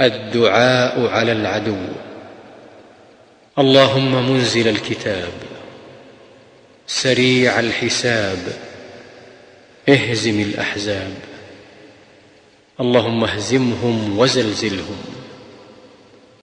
الدعاء على العدو. اللهم منزل الكتاب. سريع الحساب. اهزم الأحزاب. اللهم اهزمهم وزلزلهم.